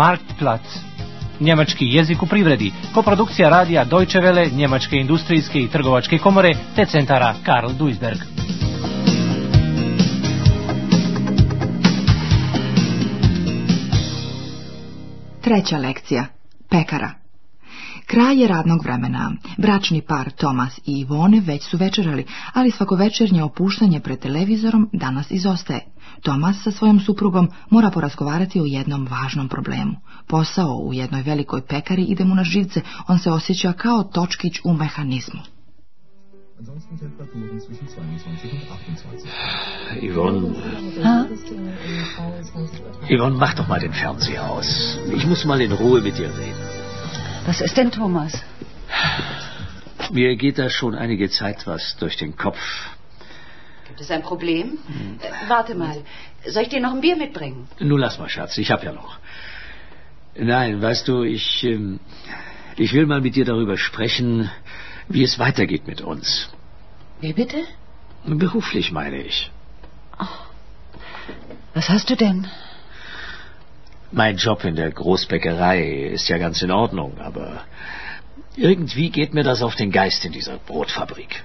Marktplatz. Njemački jezik u privredi, koprodukcija radija Deutsche Welle, Njemačke industrijske i trgovačke komore te centara Karl Duisberg. Treća lekcija. Pekara. Kraj je radnog vremena. Bračni par Tomas i Ivone već su večerali, ali svakovečernje opuštanje pred televizorom danas izostaje. Tomas sa svojom suprugom mora porazgovarati o jednom važnom problemu. Posao u jednoj velikoj pekari ide mu na živce, on se osjeća kao točkić u mehanizmu. Yvonne. Ha? mach doch mal den Fernseher aus. Ich muss mal in Ruhe mit dir reden. Was ist denn, Thomas? Mir geht da schon einige Zeit was durch den Kopf. Gibt es ein Problem? Hm. Äh, warte mal. Soll ich dir noch ein Bier mitbringen? Nun lass mal, Schatz. Ich hab ja noch. Nein, weißt du, ich... Ähm, ich will mal mit dir darüber sprechen, wie es weitergeht mit uns. Wie bitte? Beruflich meine ich. Ach. Was hast du denn? Mein Job in der Großbäckerei ist ja ganz in Ordnung, aber irgendwie geht mir das auf den Geist in dieser Brotfabrik.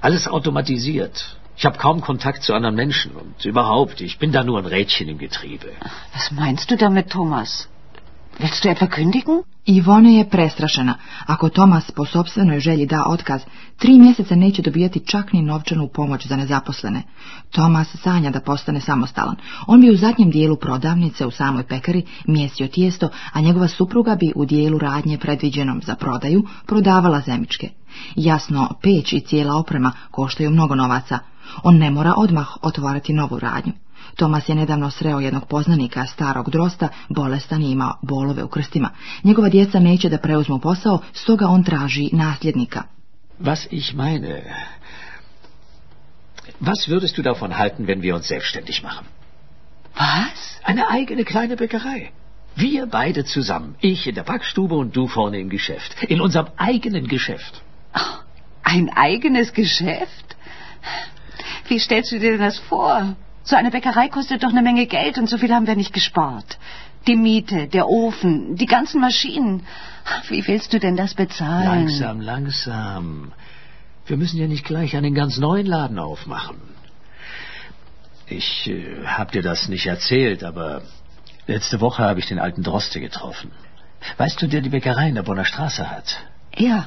Alles automatisiert. Ich habe kaum Kontakt zu anderen Menschen und überhaupt, ich bin da nur ein Rädchen im Getriebe. Was meinst du damit, Thomas? Willst du etwa Ivone je prestrašena. Ako Tomas po sobstvenoj želji da otkaz, tri mjeseca neće dobijati čak ni novčanu pomoć za nezaposlene. Tomas sanja da postane samostalan. On bi u zadnjem dijelu prodavnice u samoj pekari mjestio tijesto, a njegova supruga bi u dijelu radnje predviđenom za prodaju prodavala zemičke. Jasno, peć i cijela oprema koštaju mnogo novaca. On ne mora odmah otvarati novu radnju. Tomas je nedavno sreo jednog poznanika, starog drosta, bolestan i imao bolove u krstima. Njegova djeca neće da preuzmu posao, stoga on traži nasljednika. Was ich meine... Was würdest du davon halten, wenn wir uns selbstständig machen? Was? Eine eigene kleine Bäckerei. Wir beide zusammen. Ich in der Backstube und du vorne im Geschäft. In unserem eigenen Geschäft. Oh, ein eigenes Geschäft? Wie stellst du dir denn das vor? So eine Bäckerei kostet doch eine Menge Geld und so viel haben wir nicht gespart. Die Miete, der Ofen, die ganzen Maschinen. Wie willst du denn das bezahlen? Langsam, langsam. Wir müssen ja nicht gleich einen ganz neuen Laden aufmachen. Ich äh, hab dir das nicht erzählt, aber letzte Woche habe ich den alten Droste getroffen. Weißt du, der die Bäckerei in der Bonner Straße hat? Ja.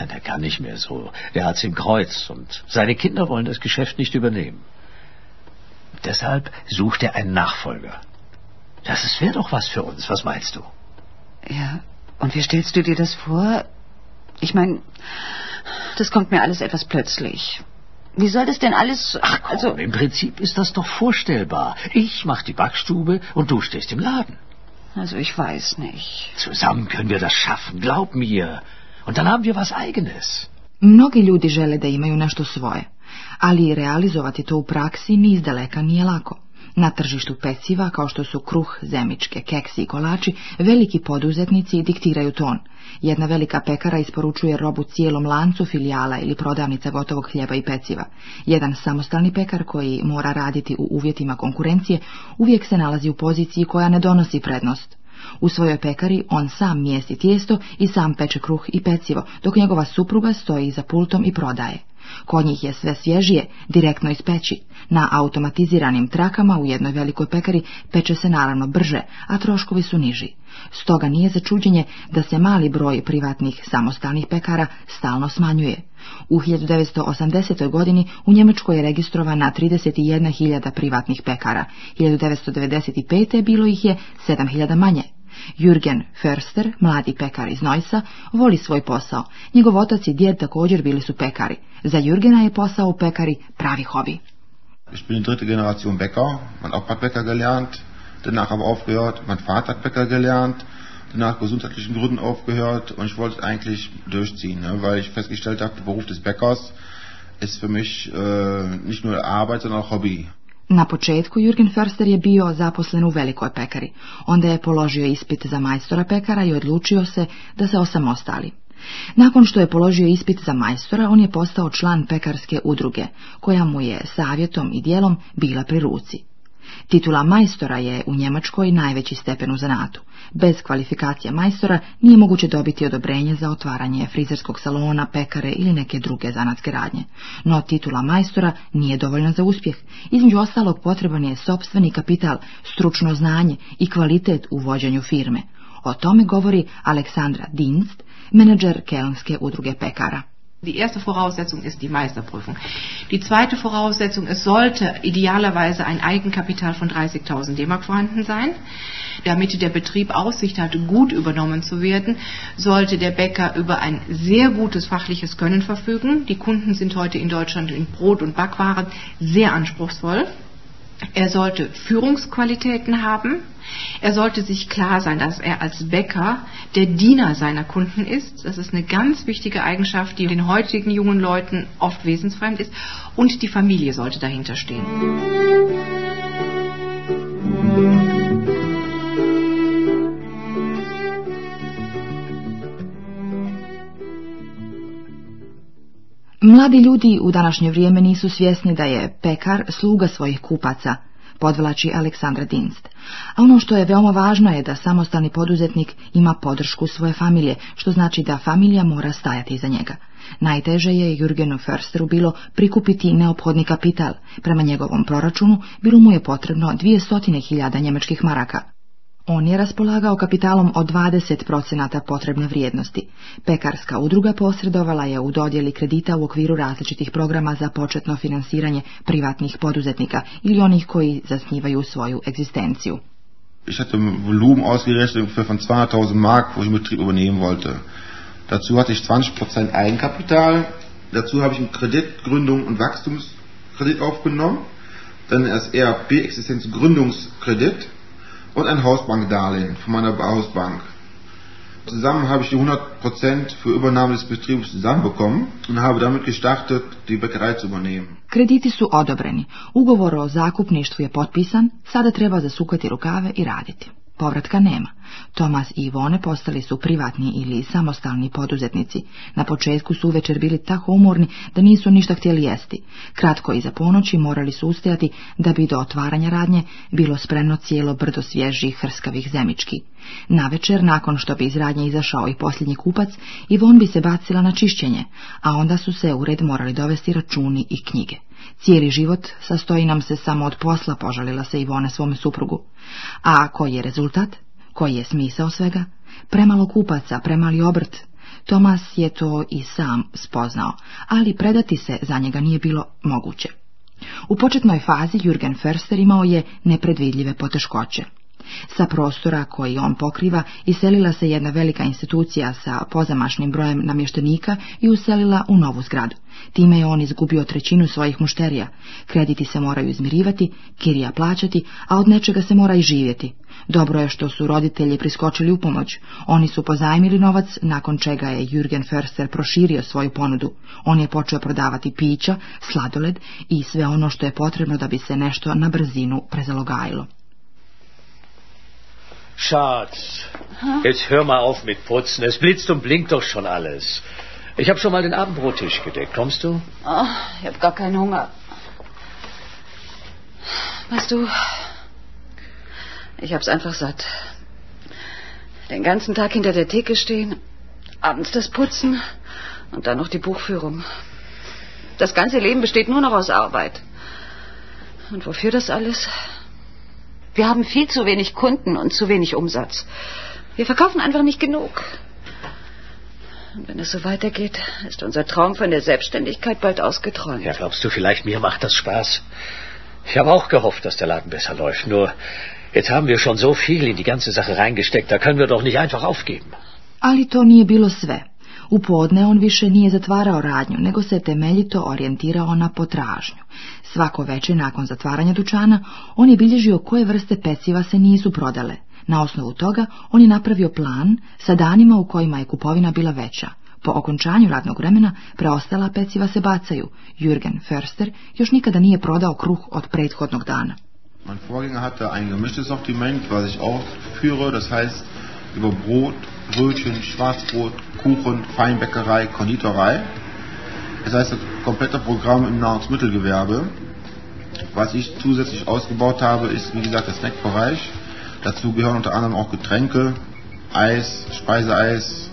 Der kann nicht mehr so. Der hat's im Kreuz und seine Kinder wollen das Geschäft nicht übernehmen. Deshalb sucht er einen Nachfolger. Das wäre doch was für uns. Was meinst du? Ja, und wie stellst du dir das vor? Ich meine, das kommt mir alles etwas plötzlich. Wie soll das denn alles... Ach komm, also im Prinzip ist das doch vorstellbar. Ich mach die Backstube und du stehst im Laden. Also ich weiß nicht. Zusammen können wir das schaffen, glaub mir. Und dann haben wir was Eigenes. Mnogi ljudi žele da imaju nešto svoje. ali realizovati to u praksi ni izdaleka nije lako. Na tržištu peciva, kao što su kruh, zemičke, keksi i kolači, veliki poduzetnici diktiraju ton. Jedna velika pekara isporučuje robu cijelom lancu filijala ili prodavnica gotovog hljeba i peciva. Jedan samostalni pekar koji mora raditi u uvjetima konkurencije uvijek se nalazi u poziciji koja ne donosi prednost. U svojoj pekari on sam mijesti tijesto i sam peče kruh i pecivo, dok njegova supruga stoji za pultom i prodaje. Kod njih je sve svježije, direktno iz peći. Na automatiziranim trakama u jednoj velikoj pekari peče se naravno brže, a troškovi su niži. Stoga nije za čuđenje da se mali broj privatnih samostalnih pekara stalno smanjuje. U 1980. godini u Njemačkoj je registrovana 31.000 privatnih pekara, 1995. bilo ih je 7.000 manje. Jürgen Förster, mladi pekar iz Nojsa, voli svoj posao. Njegov otac i djed također bili su pekari. Za Jürgena je posao u pekari pravi hobi. Ich bin dritte Generation Bäcker. Mein Opa hat Bäcker gelernt, danach aber aufgehört. Mein Vater hat Bäcker gelernt, danach gesundheitlichen Gründen aufgehört und ich wollte es eigentlich durchziehen, ne? weil ich festgestellt habe, der Beruf des Bäckers ist für mich äh, nicht nur Arbeit, sondern auch Hobby. Na početku Jürgen Förster je bio zaposlen u velikoj pekari. Onda je položio ispit za majstora pekara i odlučio se da se osamostali. Nakon što je položio ispit za majstora, on je postao član pekarske udruge, koja mu je savjetom i dijelom bila pri ruci. Titula majstora je u Njemačkoj najveći stepen u zanatu. Bez kvalifikacije majstora nije moguće dobiti odobrenje za otvaranje frizerskog salona, pekare ili neke druge zanatske radnje. No titula majstora nije dovoljna za uspjeh. Između ostalog potreban je sobstveni kapital, stručno znanje i kvalitet u vođenju firme. O tome govori Aleksandra Dinst, menadžer Kelmske udruge pekara. Die erste Voraussetzung ist die Meisterprüfung. Die zweite Voraussetzung es sollte idealerweise ein Eigenkapital von 30.000 DM vorhanden sein. Damit der Betrieb Aussicht hat, gut übernommen zu werden, sollte der Bäcker über ein sehr gutes fachliches Können verfügen. Die Kunden sind heute in Deutschland in Brot- und Backwaren sehr anspruchsvoll. Er sollte Führungsqualitäten haben. Er sollte sich klar sein, dass er als Bäcker der Diener seiner Kunden ist. Das ist eine ganz wichtige Eigenschaft, die den heutigen jungen Leuten oft wesensfremd ist. Und die Familie sollte dahinter stehen. Mladi ljudi u današnje vrijeme nisu svjesni da je pekar sluga svojih kupaca, podvlači Aleksandra Dinst. A ono što je veoma važno je da samostalni poduzetnik ima podršku svoje familije, što znači da familija mora stajati iza njega. Najteže je Jurgenu Försteru bilo prikupiti neophodni kapital. Prema njegovom proračunu bilo mu je potrebno hiljada njemačkih maraka. On je raspolagao kapitalom od 20% procenata potrebne vrijednosti. Pekarska udruga posredovala je u dodjeli kredita u okviru različitih programa za početno finansiranje privatnih poduzetnika ili onih koji zasnivaju svoju egzistenciju. Ich hatte Volumen ausgerechnet von 200.000 Mark, wo ich Betrieb übernehmen wollte. Dazu hatte ich 20% Eigenkapital, dazu habe ich einen Kredit, Gründung und Wachstumskredit aufgenommen, dann das ERP Existenzgründungskredit und ein Hausbankdarlehen von meiner Hausbank. Zusammen habe ich die 100% für Übernahme des Betriebs zusammenbekommen und habe damit gestartet, die Bäckerei zu übernehmen. Krediti su odobreni. Ugovor o zakupništvu je potpisan, sada treba zasukati rukave i raditi. Povratka nema. Tomas i Ivone postali su privatni ili samostalni poduzetnici. Na početku su uvečer bili tako umorni da nisu ništa htjeli jesti. Kratko iza ponoći morali su ustajati da bi do otvaranja radnje bilo spremno cijelo brdo svježih hrskavih zemički. Na večer, nakon što bi iz radnje izašao i posljednji kupac, Ivon bi se bacila na čišćenje, a onda su se u red morali dovesti računi i knjige. Cijeli život sastoji nam se samo od posla, požalila se Ivona svom suprugu. A koji je rezultat? Koji je smisao svega? Premalo kupaca, premali obrt. Tomas je to i sam spoznao, ali predati se za njega nije bilo moguće. U početnoj fazi Jürgen Förster imao je nepredvidljive poteškoće. Sa prostora koji on pokriva iselila se jedna velika institucija sa pozamašnim brojem namještenika i uselila u novu zgradu. Time je on izgubio trećinu svojih mušterija. Krediti se moraju izmirivati, kirija plaćati, a od nečega se mora i živjeti. Dobro je što su roditelji priskočili u pomoć. Oni su pozajmili novac, nakon čega je Jürgen Förster proširio svoju ponudu. On je počeo prodavati pića, sladoled i sve ono što je potrebno da bi se nešto na brzinu prezalogajilo. Schatz, hm? jetzt hör mal auf mit Putzen. Es blitzt und blinkt doch schon alles. Ich habe schon mal den Abendbrottisch gedeckt. Kommst du? Oh, ich habe gar keinen Hunger. Weißt du, ich hab's einfach satt. Den ganzen Tag hinter der Theke stehen, abends das Putzen und dann noch die Buchführung. Das ganze Leben besteht nur noch aus Arbeit. Und wofür das alles? Wir haben viel zu wenig Kunden und zu wenig Umsatz. Wir verkaufen einfach nicht genug. Und wenn es so weitergeht, ist unser Traum von der Selbstständigkeit bald ausgeträumt. Ja, glaubst du, vielleicht mir macht das Spaß? Ich habe auch gehofft, dass der Laden besser läuft. Nur jetzt haben wir schon so viel in die ganze Sache reingesteckt, da können wir doch nicht einfach aufgeben. Ali to nije bilo sve. U podne on više nije zatvarao radnju, nego se temeljito orijentirao na potražnju. Svako večer nakon zatvaranja dučana, on je bilježio koje vrste peciva se nisu prodale. Na osnovu toga on je napravio plan sa danima u kojima je kupovina bila veća. Po okončanju radnog vremena preostala peciva se bacaju. Jürgen Förster još nikada nije prodao kruh od prethodnog dana. Brötchen, Schwarzbrot, Kuchen, Feinbäckerei, Konditorei. Das heißt, das komplette Programm im Nahrungsmittelgewerbe. Was ich zusätzlich ausgebaut habe, ist wie gesagt der Snackbereich. Dazu gehören unter anderem auch Getränke, Eis, Speiseeis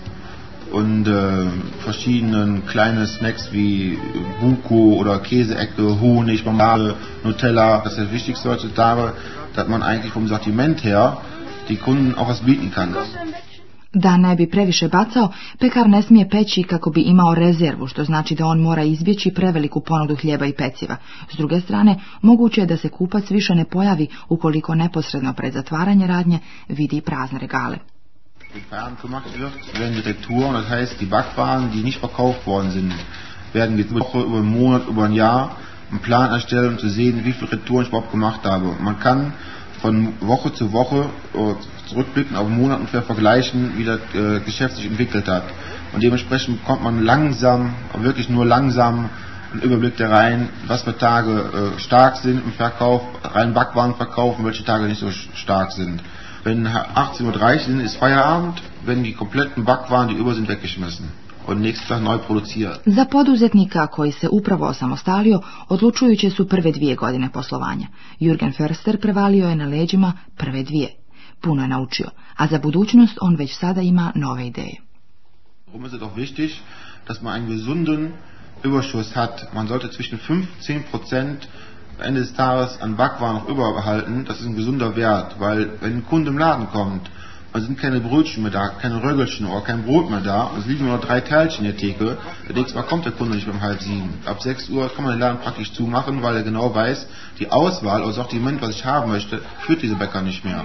und äh, verschiedene kleine Snacks wie Buko oder Käseecke, Honig, Marmelade, Nutella. Das ist das Wichtigste heute heutzutage, dass man eigentlich vom Sortiment her die Kunden auch was bieten kann. Da ne bi previše bacao, pekar ne smije peći kako bi imao rezervu, što znači da on mora izbjeći preveliku ponudu hljeba i peciva. S druge strane, moguće je da se kupac više ne pojavi ukoliko neposredno pred zatvaranje radnje vidi prazne regale. Plan erstellen, um Man kann von Woche zu Woche, äh, zurückblicken auf Monaten ungefähr vergleichen, wie das äh, Geschäft sich entwickelt hat. Und dementsprechend bekommt man langsam, wirklich nur langsam einen Überblick rein, was für Tage äh, stark sind im Verkauf, rein Backwaren verkaufen, welche Tage nicht so stark sind. Wenn 18.30 Uhr sind, ist Feierabend, wenn die kompletten Backwaren, die über sind, weggeschmissen. und nekstva Za poduzetnika koji se upravo osamostalio, odlučujuće su prve dvije godine poslovanja. Jürgen Förster prevalio je na leđima prve dvije. puno je naučio, a za budućnost on već sada ima nove ideje. Warum ist es auch wichtig, dass man einen gesunden Überschuss hat? Man sollte zwischen 5 und 10 Prozent Ende des Tages an Backwaren noch überbehalten. Das ist ein gesunder Wert, weil wenn ein Kunde im Laden kommt es sind keine Brötchen mehr da, keine Röggelchen oder kein Brot mehr da. Es liegen nur noch drei Teilchen in der Theke. Der nächste Mal kommt der Kunde nicht um halb sieben. Ab sechs Uhr kann man den Laden praktisch zumachen, weil er genau weiß, die Auswahl oder also auch die Moment, was ich haben möchte, führt diese Bäcker nicht mehr.